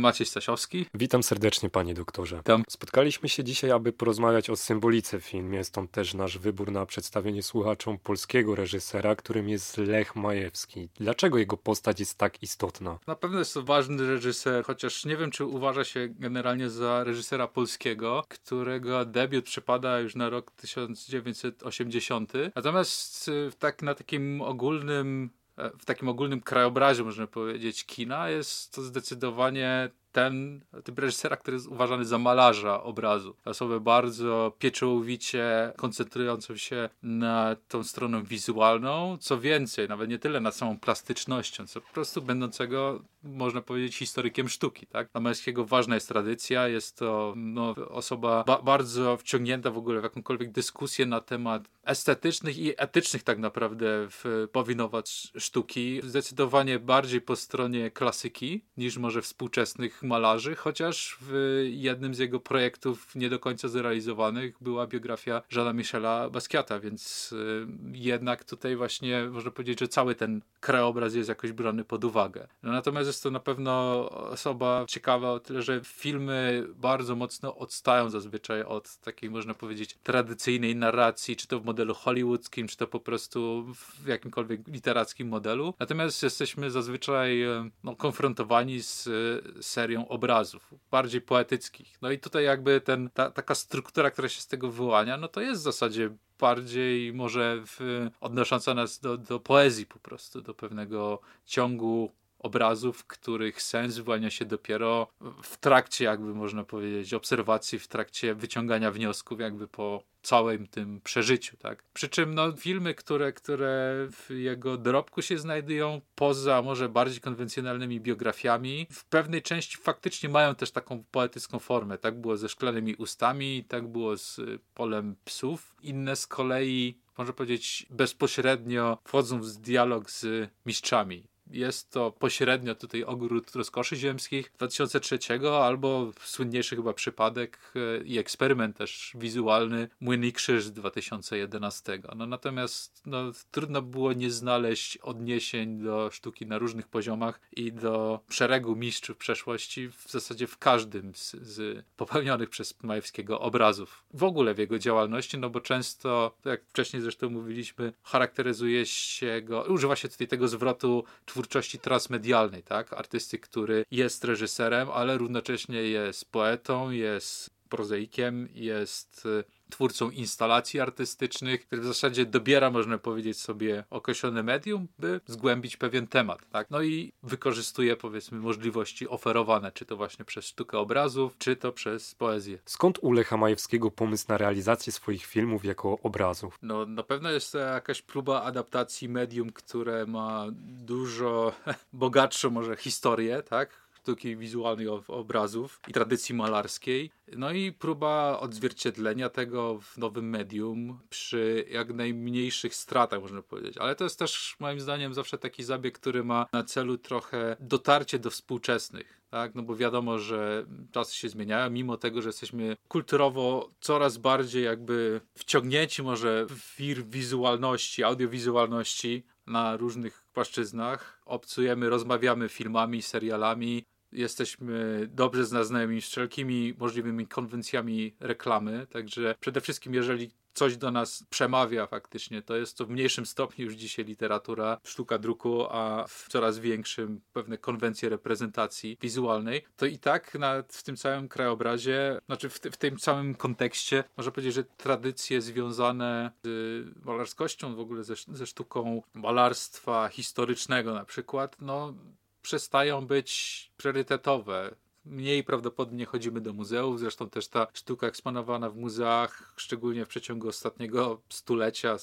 Maciej Stasiowski. Witam serdecznie panie doktorze. Tam. Spotkaliśmy się dzisiaj, aby porozmawiać o symbolice w filmie. Stąd też nasz wybór na przedstawienie słuchaczom polskiego reżysera, którym jest Lech Majewski. Dlaczego jego postać jest tak istotna? Na pewno jest to ważny reżyser, chociaż nie wiem, czy uważa się generalnie za reżysera polskiego, którego debiut przypada już na rok 1980. Natomiast y, tak na takim ogólnym w takim ogólnym krajobrazie, można powiedzieć, kina, jest to zdecydowanie ten typ reżysera, który jest uważany za malarza obrazu. Osobę bardzo pieczołowicie koncentrującą się na tą stroną wizualną. Co więcej, nawet nie tyle na samą plastycznością, co po prostu będącego, można powiedzieć, historykiem sztuki. Tak? Dla Mańskiego ważna jest tradycja, jest to no, osoba ba bardzo wciągnięta w ogóle w jakąkolwiek dyskusję na temat estetycznych i etycznych tak naprawdę w powinować sztuki. Zdecydowanie bardziej po stronie klasyki niż może współczesnych malarzy, chociaż w jednym z jego projektów nie do końca zrealizowanych była biografia Jeana Michela Basquiata, więc y, jednak tutaj właśnie można powiedzieć, że cały ten krajobraz jest jakoś brany pod uwagę. No, natomiast jest to na pewno osoba ciekawa o tyle, że filmy bardzo mocno odstają zazwyczaj od takiej można powiedzieć tradycyjnej narracji, czy to w modelu hollywoodzkim, czy to po prostu w jakimkolwiek literackim modelu. Natomiast jesteśmy zazwyczaj y, no, konfrontowani z y, serią serią obrazów, bardziej poetyckich. No i tutaj jakby ten, ta, taka struktura, która się z tego wyłania, no to jest w zasadzie bardziej może w, odnosząca nas do, do poezji po prostu, do pewnego ciągu obrazów, których sens wyłania się dopiero w trakcie, jakby można powiedzieć, obserwacji, w trakcie wyciągania wniosków, jakby po całym tym przeżyciu, tak? Przy czym no, filmy, które, które w jego dorobku się znajdują poza może bardziej konwencjonalnymi biografiami, w pewnej części faktycznie mają też taką poetycką formę. Tak było ze Szklanymi Ustami, tak było z Polem Psów. Inne z kolei można powiedzieć, bezpośrednio wchodzą w dialog z mistrzami. Jest to pośrednio tutaj ogród rozkoszy ziemskich 2003 albo słynniejszy chyba przypadek e, i eksperyment też wizualny Młyn i Krzyż z 2011. No natomiast no, trudno było nie znaleźć odniesień do sztuki na różnych poziomach i do szeregu mistrzów przeszłości w zasadzie w każdym z, z popełnionych przez Majewskiego obrazów. W ogóle w jego działalności, no bo często, jak wcześniej zresztą mówiliśmy, charakteryzuje się go, używa się tutaj tego zwrotu twórczości transmedialnej, tak? Artysty, który jest reżyserem, ale równocześnie jest poetą, jest prozaikiem, jest twórcą instalacji artystycznych, który w zasadzie dobiera, można powiedzieć sobie, określone medium, by zgłębić pewien temat. Tak? No i wykorzystuje, powiedzmy, możliwości oferowane, czy to właśnie przez sztukę obrazów, czy to przez poezję. Skąd u Lecha Majewskiego pomysł na realizację swoich filmów jako obrazów? No, na pewno jest to jakaś próba adaptacji medium, które ma dużo bogatszą może historię, tak? Sztuki wizualnej obrazów i tradycji malarskiej. No i próba odzwierciedlenia tego w nowym medium przy jak najmniejszych stratach, można powiedzieć. Ale to jest też moim zdaniem zawsze taki zabieg, który ma na celu trochę dotarcie do współczesnych. Tak? No bo wiadomo, że czasy się zmieniają, mimo tego, że jesteśmy kulturowo coraz bardziej jakby wciągnięci może w wir wizualności, audiowizualności na różnych płaszczyznach. Obcujemy, rozmawiamy filmami, serialami, jesteśmy dobrze zaznajomieni z wszelkimi możliwymi konwencjami reklamy, także przede wszystkim jeżeli coś do nas przemawia faktycznie. To jest to w mniejszym stopniu już dzisiaj literatura, sztuka druku, a w coraz większym pewne konwencje reprezentacji wizualnej. To i tak w tym całym krajobrazie, znaczy w, w tym całym kontekście, można powiedzieć, że tradycje związane z malarskością, w ogóle ze, ze sztuką malarstwa historycznego na przykład, no przestają być priorytetowe. Mniej prawdopodobnie chodzimy do muzeów, zresztą też ta sztuka eksponowana w muzeach, szczególnie w przeciągu ostatniego stulecia,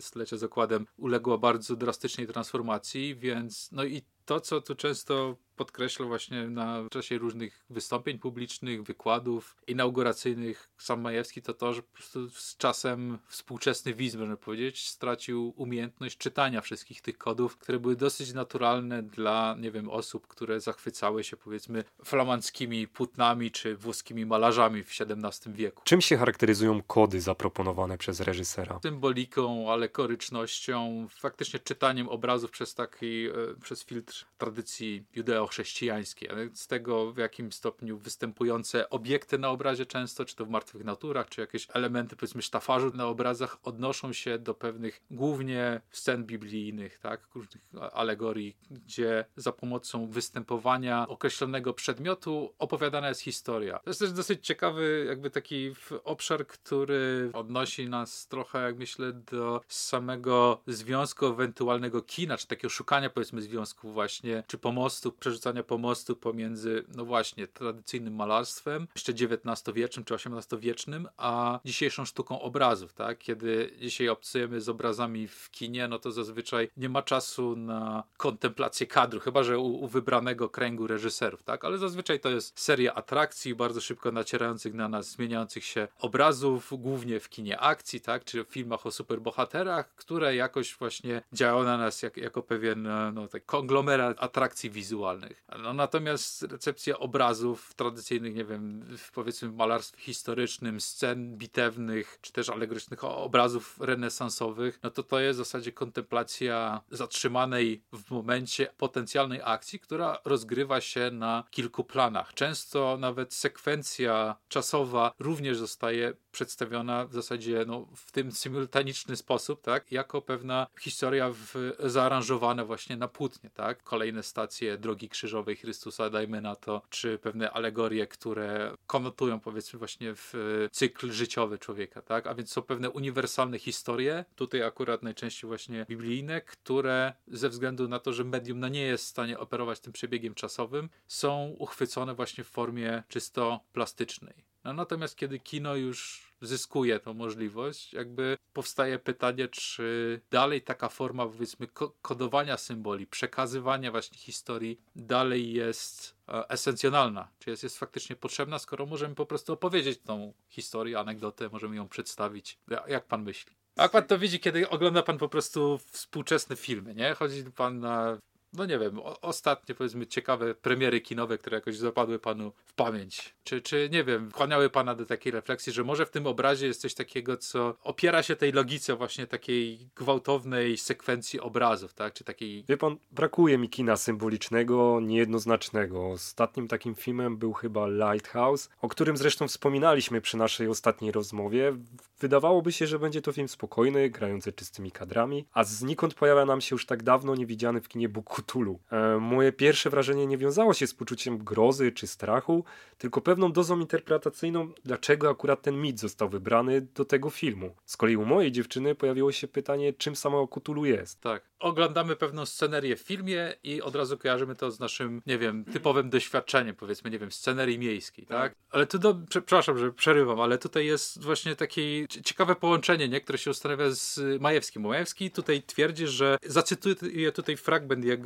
stulecia zakładem, uległa bardzo drastycznej transformacji, więc no i to, co tu często podkreślał właśnie na czasie różnych wystąpień publicznych, wykładów inauguracyjnych sam Majewski, to to, że po prostu z czasem współczesny widz, można powiedzieć, stracił umiejętność czytania wszystkich tych kodów, które były dosyć naturalne dla, nie wiem, osób, które zachwycały się powiedzmy flamandzkimi płótnami czy włoskimi malarzami w XVII wieku. Czym się charakteryzują kody zaproponowane przez reżysera? Symboliką, alekorycznością, faktycznie czytaniem obrazów przez taki, e, przez filtr od tradycji judeo-chrześcijańskiej, a z tego w jakim stopniu występujące obiekty na obrazie często, czy to w martwych naturach, czy jakieś elementy powiedzmy sztafażu na obrazach odnoszą się do pewnych głównie scen biblijnych, tak, różnych alegorii, gdzie za pomocą występowania określonego przedmiotu opowiadana jest historia. To jest też dosyć ciekawy jakby taki obszar, który odnosi nas trochę, jak myślę, do samego związku ewentualnego kina, czy takiego szukania powiedzmy związku właśnie, czy pomostu, przerzucania pomostu pomiędzy, no właśnie, tradycyjnym malarstwem, jeszcze XIX-wiecznym czy XVIII-wiecznym, a dzisiejszą sztuką obrazów, tak? Kiedy dzisiaj obcujemy z obrazami w kinie, no to zazwyczaj nie ma czasu na kontemplację kadru, chyba że u, u wybranego kręgu reżyserów, tak? Ale zazwyczaj to jest seria atrakcji, bardzo szybko nacierających na nas, zmieniających się obrazów, głównie w kinie akcji, tak? Czy w filmach o superbohaterach, które jakoś właśnie działają na nas jak, jako pewien e, no, tak konglomerat atrakcji wizualnych. No, natomiast recepcja obrazów tradycyjnych, nie wiem, w, powiedzmy w malarstwie historycznym, scen bitewnych, czy też alegorycznych obrazów renesansowych, no to to jest w zasadzie kontemplacja zatrzymanej w momencie potencjalnej akcji, która rozgrywa się na kilku planach. Często nawet sekwencja czasowa również zostaje przedstawiona w zasadzie no, w tym symultaniczny sposób, tak, jako pewna historia w, zaaranżowana właśnie na płótnie, tak, kolejne stacje Drogi Krzyżowej Chrystusa, dajmy na to, czy pewne alegorie, które konotują powiedzmy właśnie w cykl życiowy człowieka, tak, a więc są pewne uniwersalne historie, tutaj akurat najczęściej właśnie biblijne, które ze względu na to, że medium no, nie jest w stanie operować tym przebiegiem czasowym, są uchwycone właśnie w formie czysto plastycznej. No, natomiast kiedy kino już zyskuje tą możliwość, jakby powstaje pytanie, czy dalej taka forma powiedzmy kodowania symboli, przekazywania właśnie historii dalej jest e, esencjonalna, czy jest, jest faktycznie potrzebna, skoro możemy po prostu opowiedzieć tą historię, anegdotę, możemy ją przedstawić. Jak pan myśli? Jak pan to widzi, kiedy ogląda pan po prostu współczesne filmy, nie? Chodzi pan na no nie wiem, ostatnie powiedzmy ciekawe premiery kinowe, które jakoś zapadły panu w pamięć? Czy, czy nie wiem, kłaniały pana do takiej refleksji, że może w tym obrazie jest coś takiego, co opiera się tej logice właśnie takiej gwałtownej sekwencji obrazów, tak? Czy takiej... Wie pan, brakuje mi kina symbolicznego, niejednoznacznego. Ostatnim takim filmem był chyba Lighthouse, o którym zresztą wspominaliśmy przy naszej ostatniej rozmowie. Wydawałoby się, że będzie to film spokojny, grający czystymi kadrami, a znikąd pojawia nam się już tak dawno niewidziany w kinie Bóg Cthulhu. E, moje pierwsze wrażenie nie wiązało się z poczuciem grozy czy strachu, tylko pewną dozą interpretacyjną, dlaczego akurat ten mit został wybrany do tego filmu. Z kolei u mojej dziewczyny pojawiło się pytanie, czym samo Cthulhu jest. Tak. Oglądamy pewną scenerię w filmie i od razu kojarzymy to z naszym, nie wiem, typowym doświadczeniem, powiedzmy, nie wiem, scenerii miejskiej, tak? tak? Ale tu, do, przepraszam, że przerywam, ale tutaj jest właśnie takie ciekawe połączenie, nie? które się ustanawia z Majewskim. Majewski tutaj twierdzi, że zacytuję tutaj fragment jego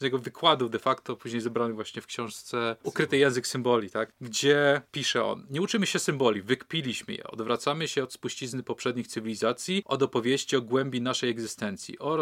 jego, wykładów de facto, później zebranych właśnie w książce Ukryty język symboli, tak? Gdzie pisze on, nie uczymy się symboli, wykpiliśmy je, odwracamy się od spuścizny poprzednich cywilizacji, od opowieści o głębi naszej egzystencji, o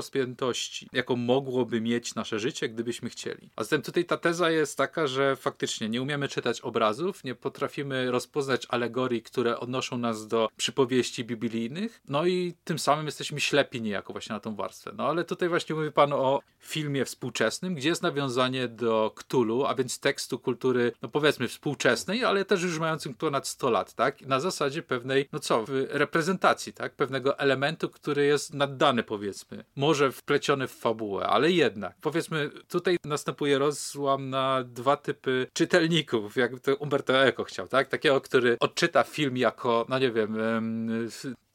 rozpiętości, jaką mogłoby mieć nasze życie, gdybyśmy chcieli. A zatem tutaj ta teza jest taka, że faktycznie nie umiemy czytać obrazów, nie potrafimy rozpoznać alegorii, które odnoszą nas do przypowieści biblijnych, no i tym samym jesteśmy ślepi niejako właśnie na tą warstwę. No ale tutaj właśnie mówi Pan o filmie współczesnym, gdzie jest nawiązanie do Cthulhu, a więc tekstu kultury, no powiedzmy współczesnej, ale też już mającym ponad 100 lat, tak? Na zasadzie pewnej, no co, reprezentacji, tak? Pewnego elementu, który jest naddany, powiedzmy. Może wpleciony w fabułę, ale jednak. Powiedzmy, tutaj następuje rozłam na dwa typy czytelników, jak to Umberto Eco chciał, tak? Takiego, który odczyta film jako, no nie wiem,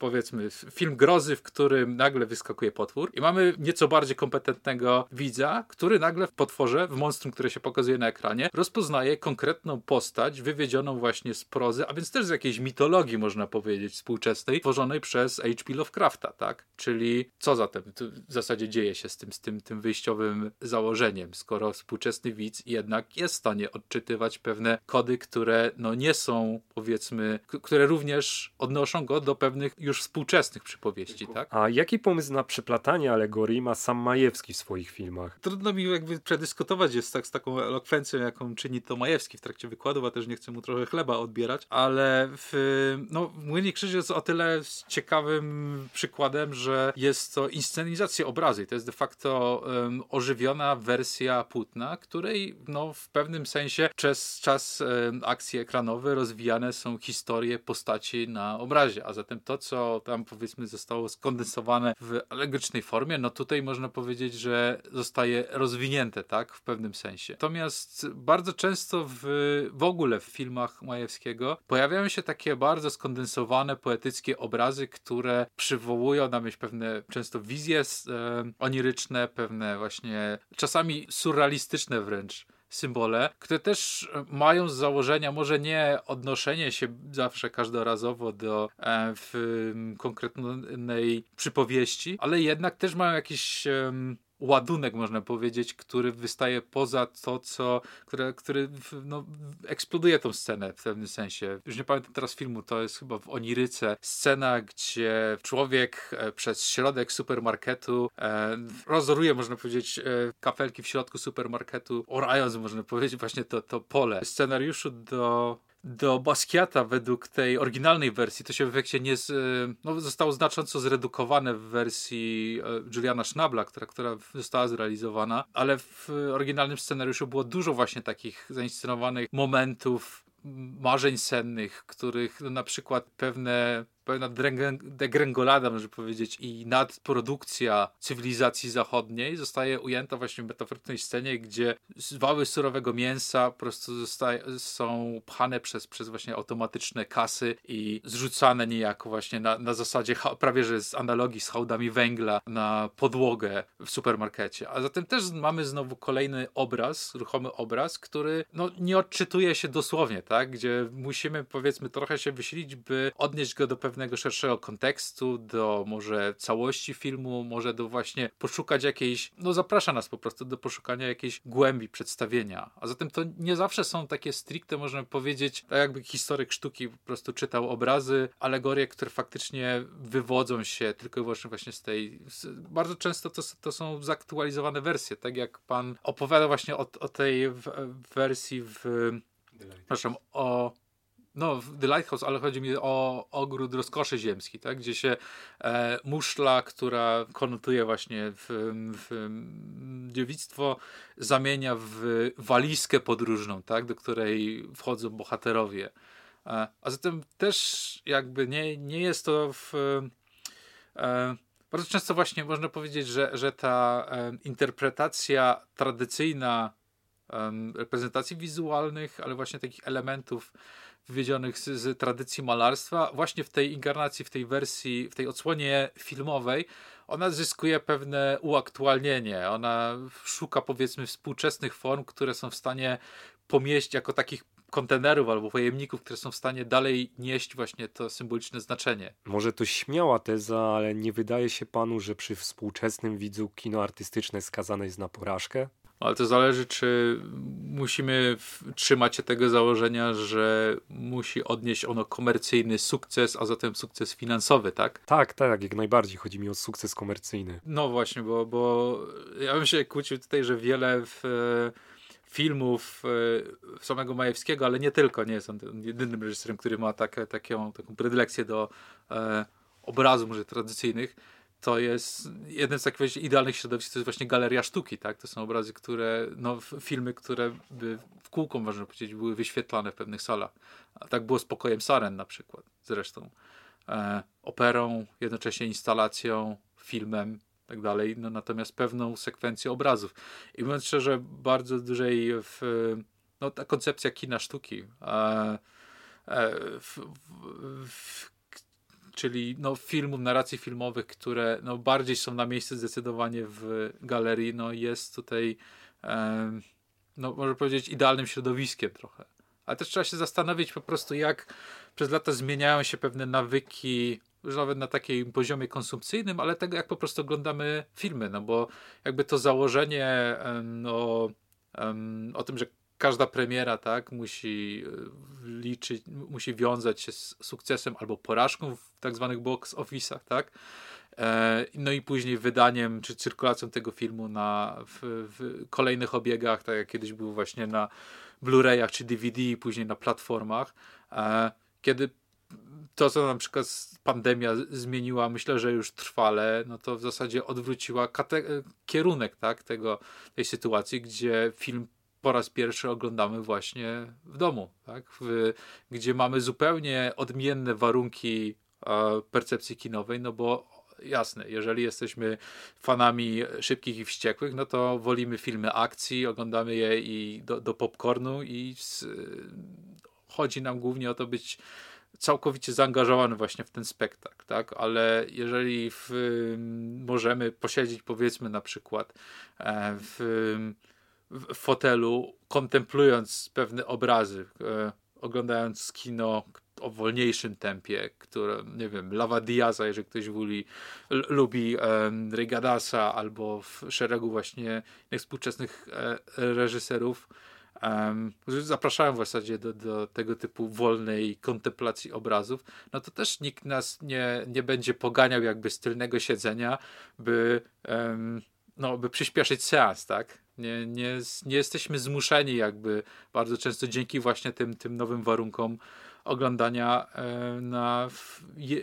powiedzmy film grozy, w którym nagle wyskakuje potwór i mamy nieco bardziej kompetentnego widza, który nagle w potworze, w monstrum, które się pokazuje na ekranie, rozpoznaje konkretną postać wywiedzioną właśnie z prozy, a więc też z jakiejś mitologii, można powiedzieć, współczesnej, tworzonej przez H.P. Lovecrafta, tak? Czyli co zatem w zasadzie dzieje się z tym, z tym, tym wyjściowym założeniem, skoro współczesny widz jednak jest w stanie odczytywać pewne kody, które no nie są, powiedzmy, które również odnoszą go do pewnych już już współczesnych przypowieści, tak? A jaki pomysł na przeplatanie alegorii ma sam Majewski w swoich filmach? Trudno mi jakby przedyskutować jest tak z taką elokwencją, jaką czyni to Majewski w trakcie wykładu, a też nie chcę mu trochę chleba odbierać, ale w, no, Młynnik Krzyż jest o tyle ciekawym przykładem, że jest to inscenizacja obrazy. To jest de facto um, ożywiona wersja płótna, której no, w pewnym sensie przez czas um, akcji ekranowe rozwijane są historie postaci na obrazie, a zatem to, co tam powiedzmy zostało skondensowane w alegorycznej formie, no tutaj można powiedzieć, że zostaje rozwinięte, tak, w pewnym sensie. Natomiast bardzo często w, w ogóle w filmach Majewskiego pojawiają się takie bardzo skondensowane, poetyckie obrazy, które przywołują na myśl pewne często wizje e, oniryczne, pewne właśnie czasami surrealistyczne wręcz symbole, które też mają z założenia może nie odnoszenie się zawsze każdorazowo do e, w, konkretnej przypowieści, ale jednak też mają jakiś ładunek, można powiedzieć, który wystaje poza to, co, które, który no, eksploduje tą scenę w pewnym sensie. Już nie pamiętam teraz filmu, to jest chyba w Oniryce. Scena, gdzie człowiek e, przez środek supermarketu e, rozoruje, można powiedzieć, e, kafelki w środku supermarketu, orając, można powiedzieć, właśnie to, to pole. Scenariuszu do do Basquiata według tej oryginalnej wersji. To się w efekcie nie z, e, no, zostało znacząco zredukowane w wersji e, Juliana Schnabla, która, która została zrealizowana, ale w oryginalnym scenariuszu było dużo właśnie takich zainscenowanych momentów marzeń sennych, których no, na przykład pewne pewna degrengolada, można powiedzieć, i nadprodukcja cywilizacji zachodniej zostaje ujęta właśnie w metaforycznej scenie, gdzie wały surowego mięsa po prostu zostaje, są pchane przez, przez właśnie automatyczne kasy i zrzucane niejako właśnie na, na zasadzie prawie że z analogii z hałdami węgla na podłogę w supermarkecie. A zatem też mamy znowu kolejny obraz, ruchomy obraz, który no, nie odczytuje się dosłownie, tak? Gdzie musimy powiedzmy trochę się wysilić, by odnieść go do pewnego pewnego szerszego kontekstu, do może całości filmu, może do właśnie poszukać jakiejś, no zaprasza nas po prostu do poszukania jakiejś głębi przedstawienia. A zatem to nie zawsze są takie stricte, można powiedzieć, tak jakby historyk sztuki po prostu czytał obrazy, alegorie, które faktycznie wywodzą się tylko i wyłącznie właśnie z tej, z, bardzo często to, to są zaktualizowane wersje, tak jak pan opowiada właśnie o, o tej w wersji w, przepraszam, o no, The Lighthouse, ale chodzi mi o ogród rozkoszy ziemski, tak? gdzie się e, muszla, która konotuje właśnie w, w, dziewictwo, zamienia w walizkę podróżną, tak? do której wchodzą bohaterowie. E, a zatem też jakby nie, nie jest to w, e, bardzo często właśnie można powiedzieć, że, że ta e, interpretacja tradycyjna reprezentacji wizualnych, ale właśnie takich elementów wywiedzionych z, z, tradycji malarstwa, właśnie w tej inkarnacji, w tej wersji, w tej odsłonie filmowej, ona zyskuje pewne uaktualnienie. Ona szuka powiedzmy współczesnych form, które są w stanie pomieścić jako takich kontenerów albo pojemników, które są w stanie dalej nieść właśnie to symboliczne znaczenie. Może to śmiała teza, ale nie wydaje się panu, że przy współczesnym widzu kino artystyczne skazane jest na porażkę? Ale to zależy, czy musimy trzymać się tego założenia, że musi odnieść ono komercyjny sukces, a zatem sukces finansowy, tak? Tak, tak, jak najbardziej. Chodzi mi o sukces komercyjny. No właśnie, bo, bo ja bym się kłócił tutaj, że wiele w, filmów e, samego Majewskiego, ale nie tylko, nie jest on jedynym reżyserem, który ma tak, taką, taką predylekcję do e, obrazu może tradycyjnych to jest jeden z takich idealnych środowisk, to jest właśnie galeria sztuki, tak? To są obrazy, które, no, filmy, które by w kółko, można powiedzieć, były wyświetlane w pewnych salach. A tak było z Pokojem Saren na przykład, zresztą. E, operą, jednocześnie instalacją, filmem, tak dalej, no, natomiast pewną sekwencję obrazów. I mówiąc szczerze, bardzo dużej w, no, ta koncepcja kina sztuki, e, e, w, w, czyli no, filmów, narracji filmowych, które no, bardziej są na miejscu zdecydowanie w galerii, no, jest tutaj, e, no, można powiedzieć, idealnym środowiskiem trochę. Ale też trzeba się zastanowić po prostu, jak przez lata zmieniają się pewne nawyki, już nawet na takim poziomie konsumpcyjnym, ale tego, jak po prostu oglądamy filmy, no bo jakby to założenie no, o tym, że każda premiera, tak, musi e, liczyć, musi wiązać się z sukcesem albo porażką w tak zwanych box office'ach, tak. E, no i później wydaniem czy cyrkulacją tego filmu na, w, w kolejnych obiegach, tak jak kiedyś było właśnie na Blu-rayach czy DVD, później na platformach. E, kiedy to, co na przykład pandemia zmieniła, myślę, że już trwale, no to w zasadzie odwróciła kierunek tak, tego, tej sytuacji, gdzie film po raz pierwszy oglądamy właśnie w domu, tak? W, gdzie mamy zupełnie odmienne warunki e, percepcji kinowej, no bo jasne, jeżeli jesteśmy fanami szybkich i wściekłych, no to wolimy filmy akcji, oglądamy je i do, do popcornu i z, chodzi nam głównie o to być całkowicie zaangażowany właśnie w ten spektakl, tak? Ale jeżeli w, możemy posiedzieć powiedzmy na przykład e, w, w fotelu, kontemplując pewne obrazy, e, oglądając kino o wolniejszym tempie, które, nie wiem, Lava Diaza, jeżeli ktoś woli, lubi um, Regadasa albo w szeregu właśnie współczesnych e, reżyserów, um, zapraszałem w zasadzie do, do tego typu wolnej kontemplacji obrazów, no to też nikt nas nie, nie będzie poganiał jakby z tylnego siedzenia, by, um, no, by przyspieszyć seans, tak? Nie, nie, nie jesteśmy zmuszeni jakby bardzo często dzięki właśnie tym, tym nowym warunkom oglądania e, na je,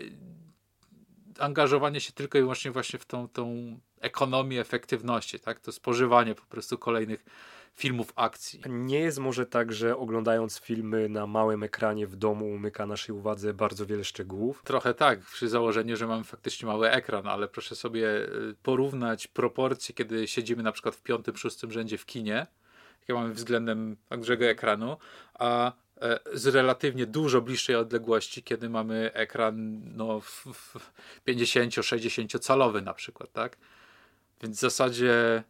angażowanie się tylko i wyłącznie właśnie w tą, tą ekonomię efektywności, tak? To spożywanie po prostu kolejnych filmów akcji. Nie jest może tak, że oglądając filmy na małym ekranie w domu umyka naszej uwadze bardzo wiele szczegółów? Trochę tak, przy założeniu, że mamy faktycznie mały ekran, ale proszę sobie e, porównać proporcje, kiedy siedzimy na przykład w piątym, szóstym rzędzie w kinie, jakie mamy względem dużego ekranu, a e, z relatywnie dużo bliższej odległości, kiedy mamy ekran no, 50-60 calowy na przykład, tak? Więc w zasadzie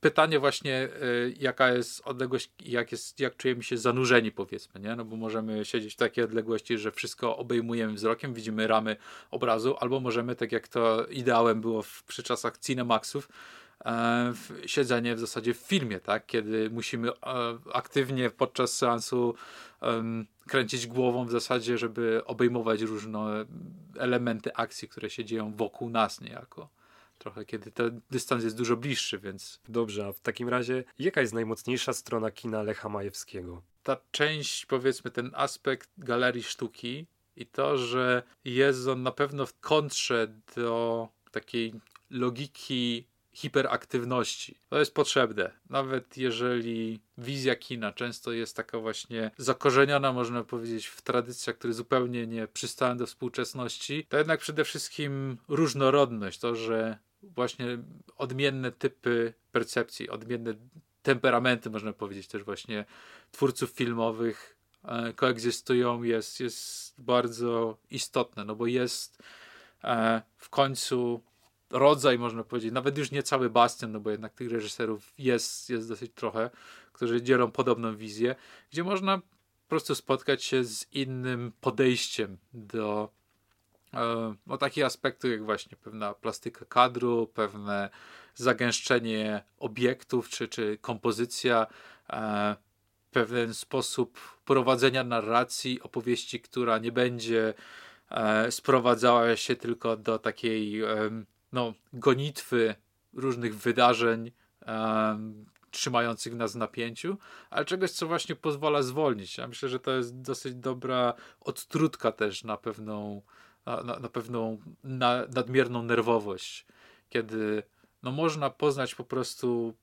pytanie właśnie, y, jaka jest odległość, jak, jest, jak czujemy się zanurzeni powiedzmy, nie? No bo możemy siedzieć w takiej odległości, że wszystko obejmujemy wzrokiem, widzimy ramy obrazu, albo możemy, tak jak to ideałem było w, przy czasach Cinemaxów, e, w, siedzenie w zasadzie w filmie, tak? Kiedy musimy e, aktywnie podczas seansu kręcić głową w zasadzie, żeby obejmować różne elementy akcji, które się dzieją wokół nas niejako trochę, kiedy ten dystans jest dużo bliższy, więc... Dobrze, a w takim razie jaka jest najmocniejsza strona kina Lecha Majewskiego? Ta część, powiedzmy, ten aspekt galerii sztuki i to, że jest on na pewno w kontrze do takiej logiki hiperaktywności. To jest potrzebne. Nawet jeżeli wizja kina często jest taka właśnie zakorzeniona, można powiedzieć, w tradycjach, które zupełnie nie przystają do współczesności, to jednak przede wszystkim różnorodność. To, że właśnie odmienne typy percepcji, odmienne temperamenty, można powiedzieć, też właśnie twórców filmowych e, koegzystują, jest, jest bardzo istotne, no bo jest e, w końcu rodzaj, można powiedzieć, nawet już nie cały bastion, no bo jednak tych reżyserów jest, jest dosyć trochę, którzy dzielą podobną wizję, gdzie można po prostu spotkać się z innym podejściem do E, no, takich aspektów jak właśnie pewna plastyka kadru, pewne zagęszczenie obiektów, czy, czy kompozycja, e, pewien sposób prowadzenia narracji, opowieści, która nie będzie e, sprowadzała się tylko do takiej no, gonitwy różnych wydarzeń, trzymających nas w napięciu, ale czegoś, co właśnie pozwala zwolnić. Ja myślę, że to jest dosyć dobra odtrutka też na pewną na, na, pewną na, nadmierną nerwowość, kiedy no, można poznać po prostu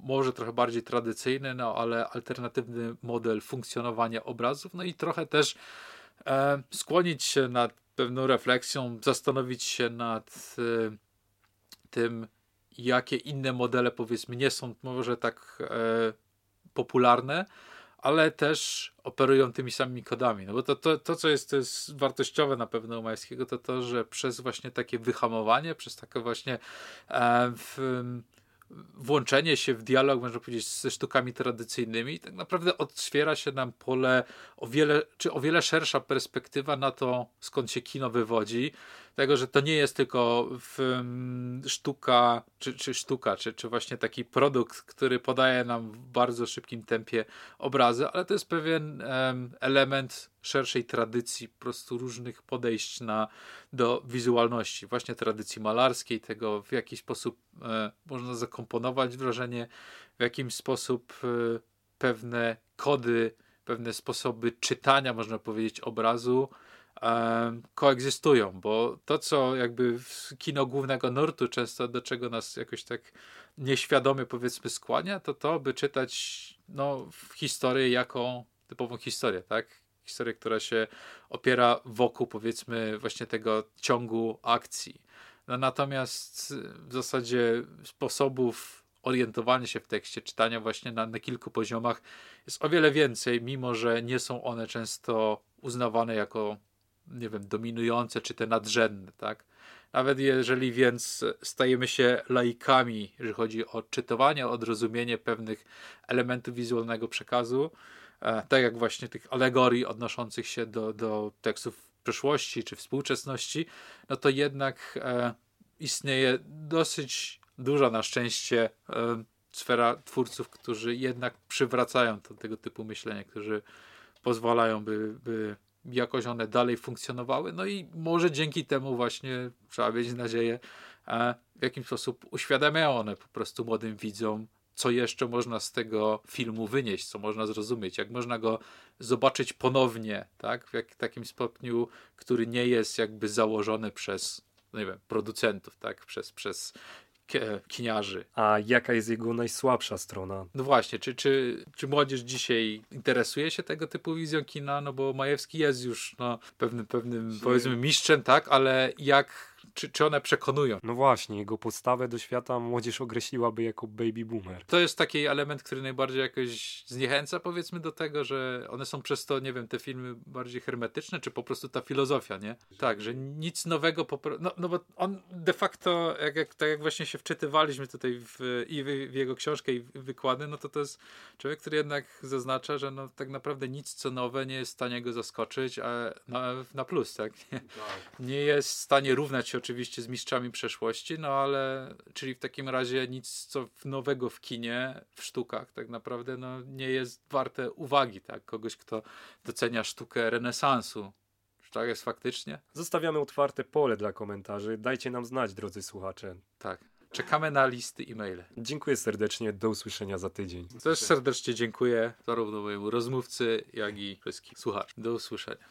może trochę bardziej tradycyjny, no ale alternatywny model funkcjonowania obrazów, no i trochę też e, skłonić się nad pewną refleksją, zastanowić się nad e, tym, jakie inne modele powiedzmy nie są może tak e, popularne, ale też operują tymi samymi kodami. No bo to, to, to co jest, to jest wartościowe na pewno u Majskiego, to to, że przez właśnie takie wyhamowanie, przez takie właśnie e, w, włączenie się w dialog, można powiedzieć, ze sztukami tradycyjnymi, tak naprawdę otwiera się nam pole o wiele, czy o wiele szersza perspektywa na to, skąd się kino wywodzi, tego, że to nie jest tylko w, um, sztuka, czy, czy sztuka, czy, czy właśnie taki produkt, który podaje nam w bardzo szybkim tempie obrazy, ale to jest pewien element szerszej tradycji, po prostu różnych podejść na, do wizualności, właśnie tradycji malarskiej, tego w jaki sposób e, można zakomponować wrażenie, w jakim sposób e, pewne kody, pewne sposoby czytania, można powiedzieć, obrazu koegzystują, bo to, co jakby w kino głównego nurtu często do czego nas jakoś tak nieświadomie powiedzmy skłania, to to, by czytać no, historię jako typową historię, tak? historię, która się opiera wokół powiedzmy właśnie tego ciągu akcji. No, natomiast w zasadzie sposobów orientowania się w tekście, czytania właśnie na, na kilku poziomach jest o wiele więcej, mimo że nie są one często uznawane jako, nie wiem, dominujące czy te nadrzędne, tak? Nawet jeżeli więc stajemy się laikami, jeżeli chodzi o czytowanie, odrozumienie pewnych elementów wizualnego przekazu, E, tak jak właśnie tych alegorii odnoszących się do, do tekstów przeszłości czy współczesności, no to jednak e, istnieje dosyć duża na szczęście e, sfera twórców, którzy jednak przywracają to, tego typu myślenie, którzy pozwalają, by, by jakoś one dalej funkcjonowały. No i może dzięki temu właśnie, trzeba mieć nadzieję, e, w jakiś sposób uświadamiają one po prostu młodym widzom, co jeszcze można z tego filmu wynieść, co można zrozumieć, jak można go zobaczyć ponownie, tak? W jak, takim stopniu, który nie jest jakby założony przez, no nie wiem, producentów, tak? Przez, przez kiniarzy. A jaka jest jego najsłabsza strona? No właśnie, czy, czy, czy młodzież dzisiaj interesuje się tego typu wizją kina? No bo Majewski jest już no, pewnym, pewnym powiedzmy mistrzem, tak? Ale jak czy, czy one przekonują. No właśnie, jego postawę do świata młodzież określiłaby jako baby boomer. To jest taki element, który najbardziej jakoś zniechęca powiedzmy do tego, że one są przez to, nie wiem, te filmy bardziej hermetyczne, czy po prostu ta filozofia, nie? Tak, że nic nowego, popro... no, no bo on de facto, jak, jak, tak jak właśnie się wczytywaliśmy tutaj w, i w, w jego książkę i w wykłady, no to to jest człowiek, który jednak zaznacza, że no tak naprawdę nic co nowe nie jest w stanie go zaskoczyć, a na, na plus, tak? Nie, tak. nie jest w stanie równać się oczywiście z mistrzami przeszłości, no ale czyli w takim razie nic co nowego w kinie, w sztukach tak naprawdę no, nie jest warte uwagi, tak? Kogoś, kto docenia sztukę renesansu. Czy tak jest faktycznie? Zostawiamy otwarte pole dla komentarzy. Dajcie nam znać, drodzy słuchacze. Tak. Czekamy na listy i maile. Dziękuję serdecznie. Do usłyszenia za tydzień. Też serdecznie dziękuję zarówno mojemu rozmówcy, jak i wszystkim słuchaczom. Do usłyszenia.